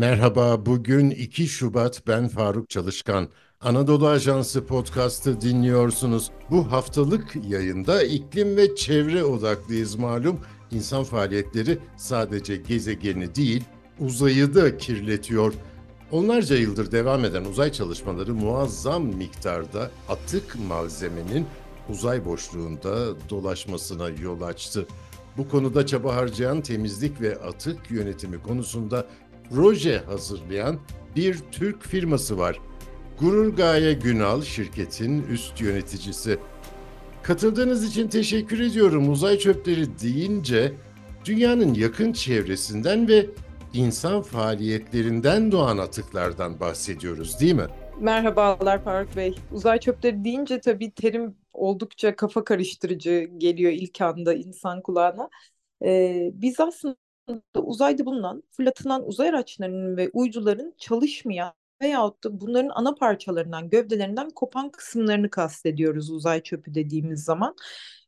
Merhaba, bugün 2 Şubat ben Faruk Çalışkan. Anadolu Ajansı podcast'ı dinliyorsunuz. Bu haftalık yayında iklim ve çevre odaklıyız malum. İnsan faaliyetleri sadece gezegeni değil, uzayı da kirletiyor. Onlarca yıldır devam eden uzay çalışmaları muazzam miktarda atık malzemenin uzay boşluğunda dolaşmasına yol açtı. Bu konuda çaba harcayan temizlik ve atık yönetimi konusunda proje hazırlayan bir Türk firması var. Gurur Gaye Günal şirketin üst yöneticisi. Katıldığınız için teşekkür ediyorum. Uzay çöpleri deyince dünyanın yakın çevresinden ve insan faaliyetlerinden doğan atıklardan bahsediyoruz değil mi? Merhabalar Faruk Bey. Uzay çöpleri deyince tabii terim oldukça kafa karıştırıcı geliyor ilk anda insan kulağına. Ee, biz aslında uzayda bulunan fırlatılan uzay araçlarının ve uyduların çalışmayan veyahut da bunların ana parçalarından, gövdelerinden kopan kısımlarını kastediyoruz uzay çöpü dediğimiz zaman.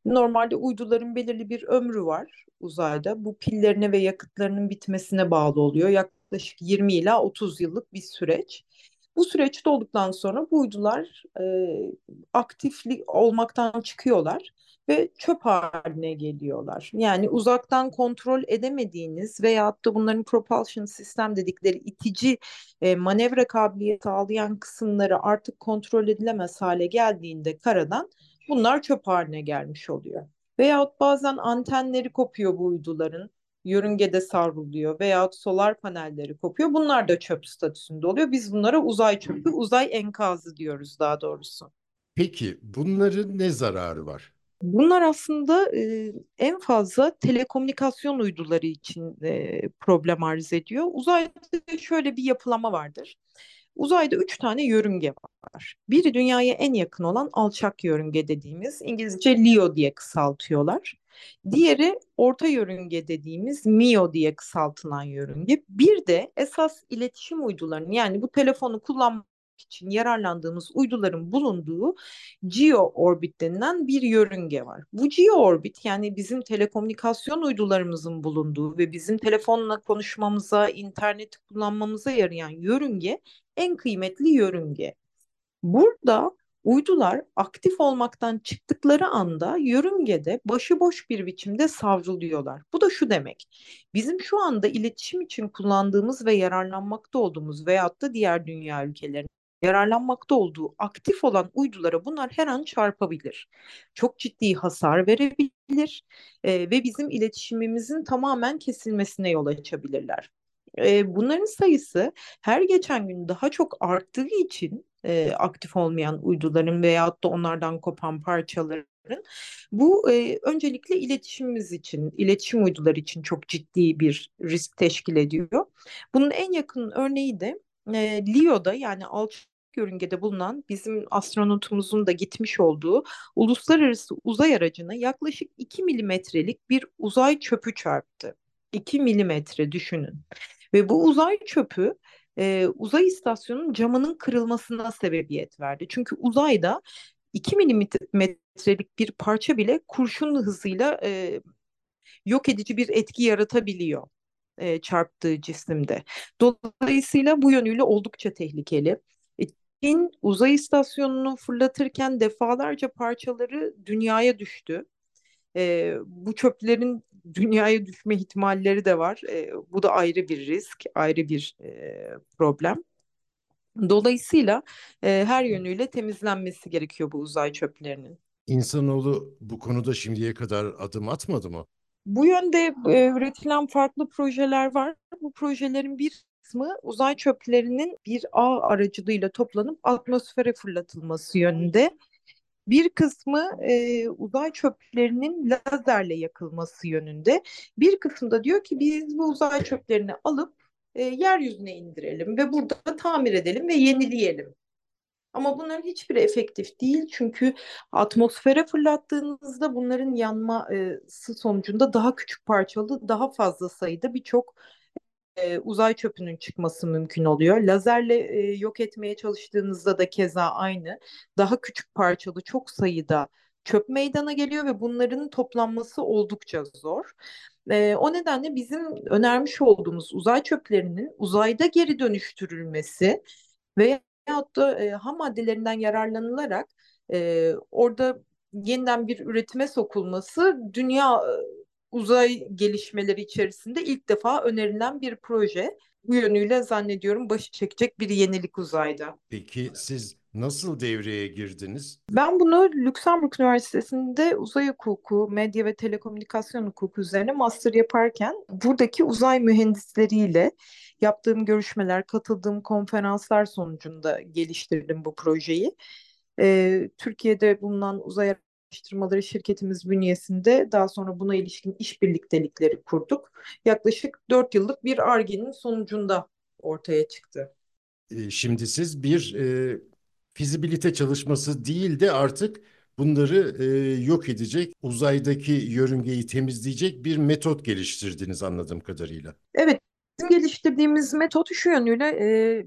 Normalde uyduların belirli bir ömrü var uzayda. Bu pillerine ve yakıtlarının bitmesine bağlı oluyor. Yaklaşık 20 ila 30 yıllık bir süreç. Bu süreç olduktan sonra bu uydular e, aktiflik olmaktan çıkıyorlar ve çöp haline geliyorlar. Yani uzaktan kontrol edemediğiniz veyahut da bunların propulsion sistem dedikleri itici e, manevra kabiliyeti sağlayan kısımları artık kontrol edilemez hale geldiğinde karadan bunlar çöp haline gelmiş oluyor. Veyahut bazen antenleri kopuyor bu uyduların yörüngede savruluyor veyahut solar panelleri kopuyor. Bunlar da çöp statüsünde oluyor. Biz bunlara uzay çöpü, uzay enkazı diyoruz daha doğrusu. Peki bunların ne zararı var? Bunlar aslında e, en fazla telekomünikasyon uyduları için e, problem arz ediyor. Uzayda şöyle bir yapılama vardır. Uzayda üç tane yörünge var. Biri dünyaya en yakın olan alçak yörünge dediğimiz İngilizce LEO diye kısaltıyorlar. Diğeri orta yörünge dediğimiz MIO diye kısaltılan yörünge. Bir de esas iletişim uydularının yani bu telefonu kullanmak için yararlandığımız uyduların bulunduğu geo orbit denilen bir yörünge var. Bu geo orbit yani bizim telekomünikasyon uydularımızın bulunduğu ve bizim telefonla konuşmamıza, internet kullanmamıza yarayan yörünge en kıymetli yörünge. Burada uydular aktif olmaktan çıktıkları anda yörüngede başıboş bir biçimde savruluyorlar. Bu da şu demek. Bizim şu anda iletişim için kullandığımız ve yararlanmakta olduğumuz veyahut da diğer dünya ülkelerinin yararlanmakta olduğu aktif olan uydulara bunlar her an çarpabilir. Çok ciddi hasar verebilir e, ve bizim iletişimimizin tamamen kesilmesine yol açabilirler. E, bunların sayısı her geçen gün daha çok arttığı için e, aktif olmayan uyduların veyahut da onlardan kopan parçaların bu e, öncelikle iletişimimiz için, iletişim uyduları için çok ciddi bir risk teşkil ediyor. Bunun en yakın örneği de e, LEO'da yani alçak yörüngede bulunan bizim astronotumuzun da gitmiş olduğu uluslararası uzay aracına yaklaşık 2 milimetrelik bir uzay çöpü çarptı. 2 milimetre düşünün. Ve bu uzay çöpü e, uzay istasyonunun camının kırılmasına sebebiyet verdi. Çünkü uzayda 2 milimetrelik bir parça bile kurşun hızıyla e, yok edici bir etki yaratabiliyor e, çarptığı cisimde. Dolayısıyla bu yönüyle oldukça tehlikeli. Çin uzay istasyonunu fırlatırken defalarca parçaları dünyaya düştü. E, bu çöplerin dünyaya düşme ihtimalleri de var. E, bu da ayrı bir risk, ayrı bir e, problem. Dolayısıyla e, her yönüyle temizlenmesi gerekiyor bu uzay çöplerinin. İnsanoğlu bu konuda şimdiye kadar adım atmadı mı? Bu yönde e, üretilen farklı projeler var. Bu projelerin bir kısmı uzay çöplerinin bir ağ aracılığıyla toplanıp atmosfere fırlatılması yönünde. Bir kısmı e, uzay çöplerinin lazerle yakılması yönünde. Bir kısmı da diyor ki biz bu uzay çöplerini alıp e, yeryüzüne indirelim ve burada tamir edelim ve yenileyelim. Ama bunların hiçbiri efektif değil çünkü atmosfere fırlattığınızda bunların yanması sonucunda daha küçük parçalı, daha fazla sayıda birçok e, uzay çöpünün çıkması mümkün oluyor. Lazerle e, yok etmeye çalıştığınızda da keza aynı. Daha küçük parçalı çok sayıda çöp meydana geliyor ve bunların toplanması oldukça zor. E, o nedenle bizim önermiş olduğumuz uzay çöplerinin uzayda geri dönüştürülmesi veyahut da e, ham maddelerinden yararlanılarak e, orada yeniden bir üretime sokulması dünya uzay gelişmeleri içerisinde ilk defa önerilen bir proje. Bu yönüyle zannediyorum başı çekecek bir yenilik uzayda. Peki siz nasıl devreye girdiniz? Ben bunu Lüksemburg Üniversitesi'nde uzay hukuku, medya ve telekomünikasyon hukuku üzerine master yaparken buradaki uzay mühendisleriyle yaptığım görüşmeler, katıldığım konferanslar sonucunda geliştirdim bu projeyi. Ee, Türkiye'de bulunan uzay araştırmaları şirketimiz bünyesinde daha sonra buna ilişkin iş birliktelikleri kurduk. Yaklaşık 4 yıllık bir ARGE'nin sonucunda ortaya çıktı. Ee, şimdi siz bir e, fizibilite çalışması değil de artık bunları e, yok edecek, uzaydaki yörüngeyi temizleyecek bir metot geliştirdiniz anladığım kadarıyla. Evet, bizim geliştirdiğimiz metot şu yönüyle e,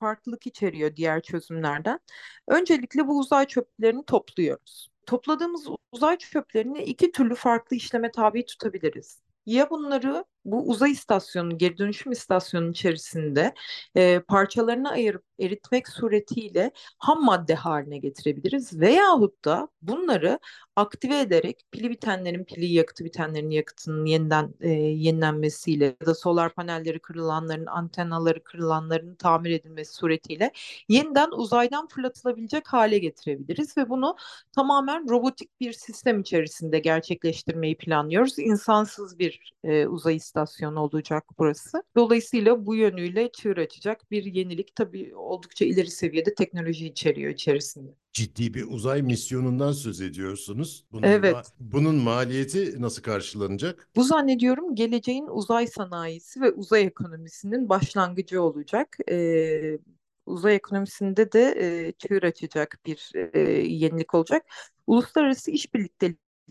farklılık içeriyor diğer çözümlerden. Öncelikle bu uzay çöplerini topluyoruz. Topladığımız uzay çöplerini iki türlü farklı işleme tabi tutabiliriz. Ya bunları bu uzay istasyonu, geri dönüşüm istasyonu içerisinde e, parçalarına ayırıp eritmek suretiyle ham madde haline getirebiliriz. Veyahut da bunları aktive ederek pili bitenlerin pili, yakıtı bitenlerin yakıtının yeniden e, yenilenmesiyle ya da solar panelleri kırılanların, antenaları kırılanların tamir edilmesi suretiyle yeniden uzaydan fırlatılabilecek hale getirebiliriz ve bunu tamamen robotik bir sistem içerisinde gerçekleştirmeyi planlıyoruz. İnsansız bir e, uzay istasyonu olacak burası. Dolayısıyla bu yönüyle çığır açacak bir yenilik tabii oldukça ileri seviyede teknoloji içeriyor içerisinde. Ciddi bir uzay misyonundan söz ediyorsunuz. Bunun, Evet. ma- bunun maliyeti nasıl karşılanacak? Bu zannediyorum geleceğin uzay sanayisi ve uzay ekonomisinin başlangıcı olacak. Ee, uzay ekonomisinde de e, çığır açacak bir e, yenilik olacak. Uluslararası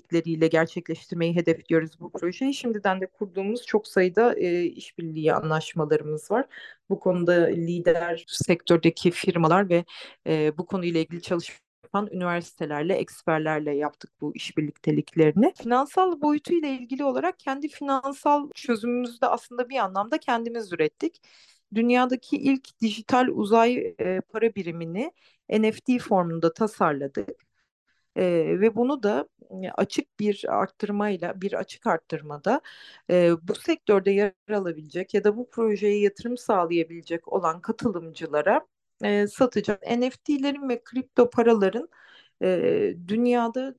işbirlikleriyle gerçekleştirmeyi hedefliyoruz bu projeyi. Şimdiden de kurduğumuz çok sayıda e, işbirliği anlaşmalarımız var. Bu konuda lider sektördeki firmalar ve e, bu konuyla ilgili çalışma yapan üniversitelerle, eksperlerle yaptık bu işbirlikteliklerini. Finansal boyutuyla ilgili olarak kendi finansal çözümümüzü de aslında bir anlamda kendimiz ürettik. Dünyadaki ilk dijital uzay e, para birimini NFT formunda tasarladık. E, ve bunu da açık bir arttırmayla, bir açık arttırmada e, bu sektörde yer alabilecek ya da bu projeye yatırım sağlayabilecek olan katılımcılara e, satacak. NFT'lerin ve kripto paraların e, dünyada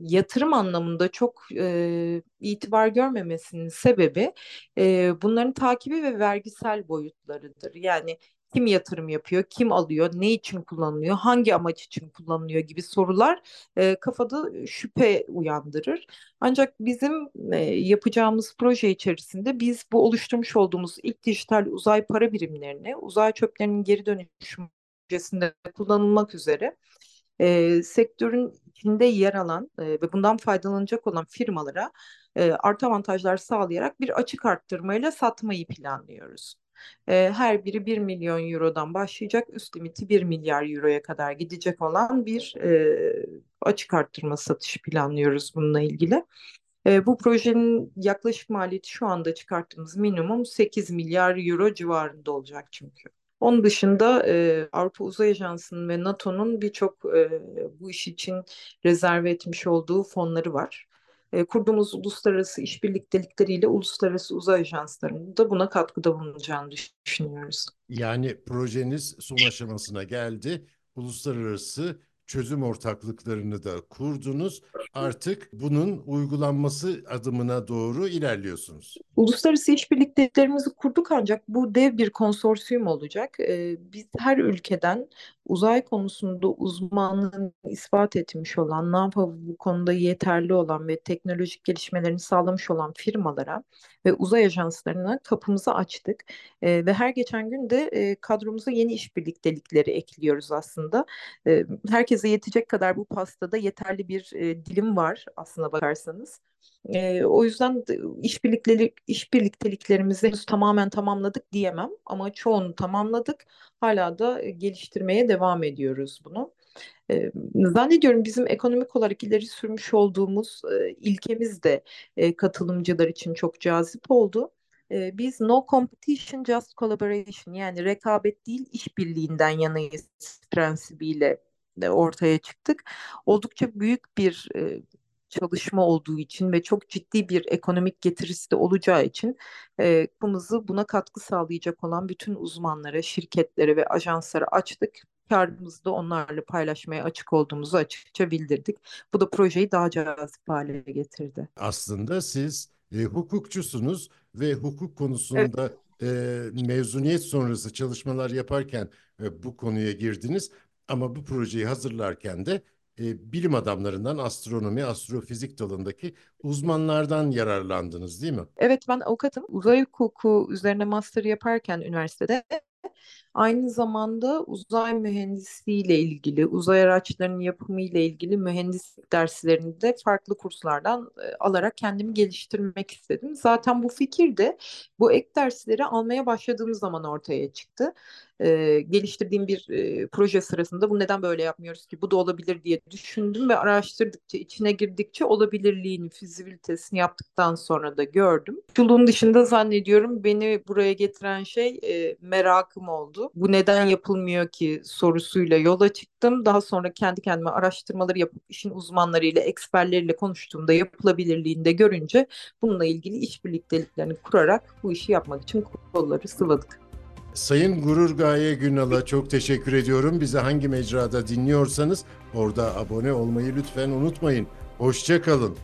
yatırım anlamında çok e, itibar görmemesinin sebebi e, bunların takibi ve vergisel boyutlarıdır. Yani kim yatırım yapıyor, kim alıyor, ne için kullanılıyor, hangi amaç için kullanılıyor gibi sorular e, kafada şüphe uyandırır. Ancak bizim e, yapacağımız proje içerisinde biz bu oluşturmuş olduğumuz ilk dijital uzay para birimlerini uzay çöplerinin geri dönüşüm projesinde kullanılmak üzere e, sektörün içinde yer alan e, ve bundan faydalanacak olan firmalara e, artı avantajlar sağlayarak bir açık arttırmayla satmayı planlıyoruz. E, her biri 1 milyon eurodan başlayacak, üst limiti 1 milyar euroya kadar gidecek olan bir e, açık arttırma satışı planlıyoruz bununla ilgili. E, bu projenin yaklaşık maliyeti şu anda çıkarttığımız minimum 8 milyar euro civarında olacak çünkü. Onun dışında e, Avrupa Uzay Ajansı'nın ve NATO'nun birçok e, bu iş için rezerve etmiş olduğu fonları var. E, kurduğumuz uluslararası işbirlikleriyle uluslararası uzay ajanslarının da buna katkıda bulunacağını düşünüyoruz. Yani projeniz son aşamasına geldi. Uluslararası çözüm ortaklıklarını da kurdunuz. Artık bunun uygulanması adımına doğru ilerliyorsunuz. Uluslararası işbirliklerimizi kurduk ancak bu dev bir konsorsiyum olacak. Ee, biz her ülkeden uzay konusunda uzmanlığını ispat etmiş olan, NASA bu konuda yeterli olan ve teknolojik gelişmelerini sağlamış olan firmalara ve uzay ajanslarına kapımızı açtık. Ee, ve her geçen gün de e, kadromuza yeni işbirliktelikleri ekliyoruz aslında. Ee, herkese yetecek kadar bu pastada yeterli bir e, dilim var aslına bakarsanız. E, o yüzden işbirliktelik işbirlikteliklerimizi henüz tamamen tamamladık diyemem ama çoğunu tamamladık. Hala da geliştirmeye devam ediyoruz bunu. E, zannediyorum bizim ekonomik olarak ileri sürmüş olduğumuz e, ilkemiz de e, katılımcılar için çok cazip oldu. E, biz no competition just collaboration yani rekabet değil işbirliğinden yanayız prensibiyle de ortaya çıktık. Oldukça büyük bir e, çalışma olduğu için ve çok ciddi bir ekonomik getirisi de olacağı için e, kapımızı buna katkı sağlayacak olan bütün uzmanlara, şirketlere ve ajanslara açtık. Kârımızı da onlarla paylaşmaya açık olduğumuzu açıkça bildirdik. Bu da projeyi daha cazip hale getirdi. Aslında siz e, hukukçusunuz ve hukuk Evet. konusunda e, mezuniyet sonrası çalışmalar yaparken e, bu konuya girdiniz. Ama bu projeyi hazırlarken de e, bilim adamlarından astronomi, astrofizik dalındaki uzmanlardan yararlandınız, değil mi? Evet ben avukatım. Uzay hukuku üzerine master yaparken üniversitede Aynı zamanda uzay mühendisliği ile ilgili, uzay araçlarının yapımı ile ilgili mühendislik derslerini de farklı kurslardan e, alarak kendimi geliştirmek istedim. Zaten bu fikir de bu ek dersleri almaya başladığım zaman ortaya çıktı. E, geliştirdiğim bir e, proje sırasında bu neden böyle yapmıyoruz ki bu da olabilir diye düşündüm ve araştırdıkça, içine girdikçe olabilirliğini, fizibilitesini yaptıktan sonra da gördüm. Yolun dışında zannediyorum beni buraya getiren şey e, merakım oldu. Bu neden yapılmıyor ki sorusuyla yola çıktım. Daha sonra kendi kendime araştırmaları yapıp işin uzmanlarıyla, eksperleriyle konuştuğumda yapılabilirliğini de görünce bununla ilgili işbirlikteliklerini kurarak bu işi yapmak için kolları sıvadık. Sayın Gurur Gaye Günal'a çok teşekkür ediyorum. Bizi hangi mecrada dinliyorsanız orada abone olmayı lütfen unutmayın. Hoşça kalın.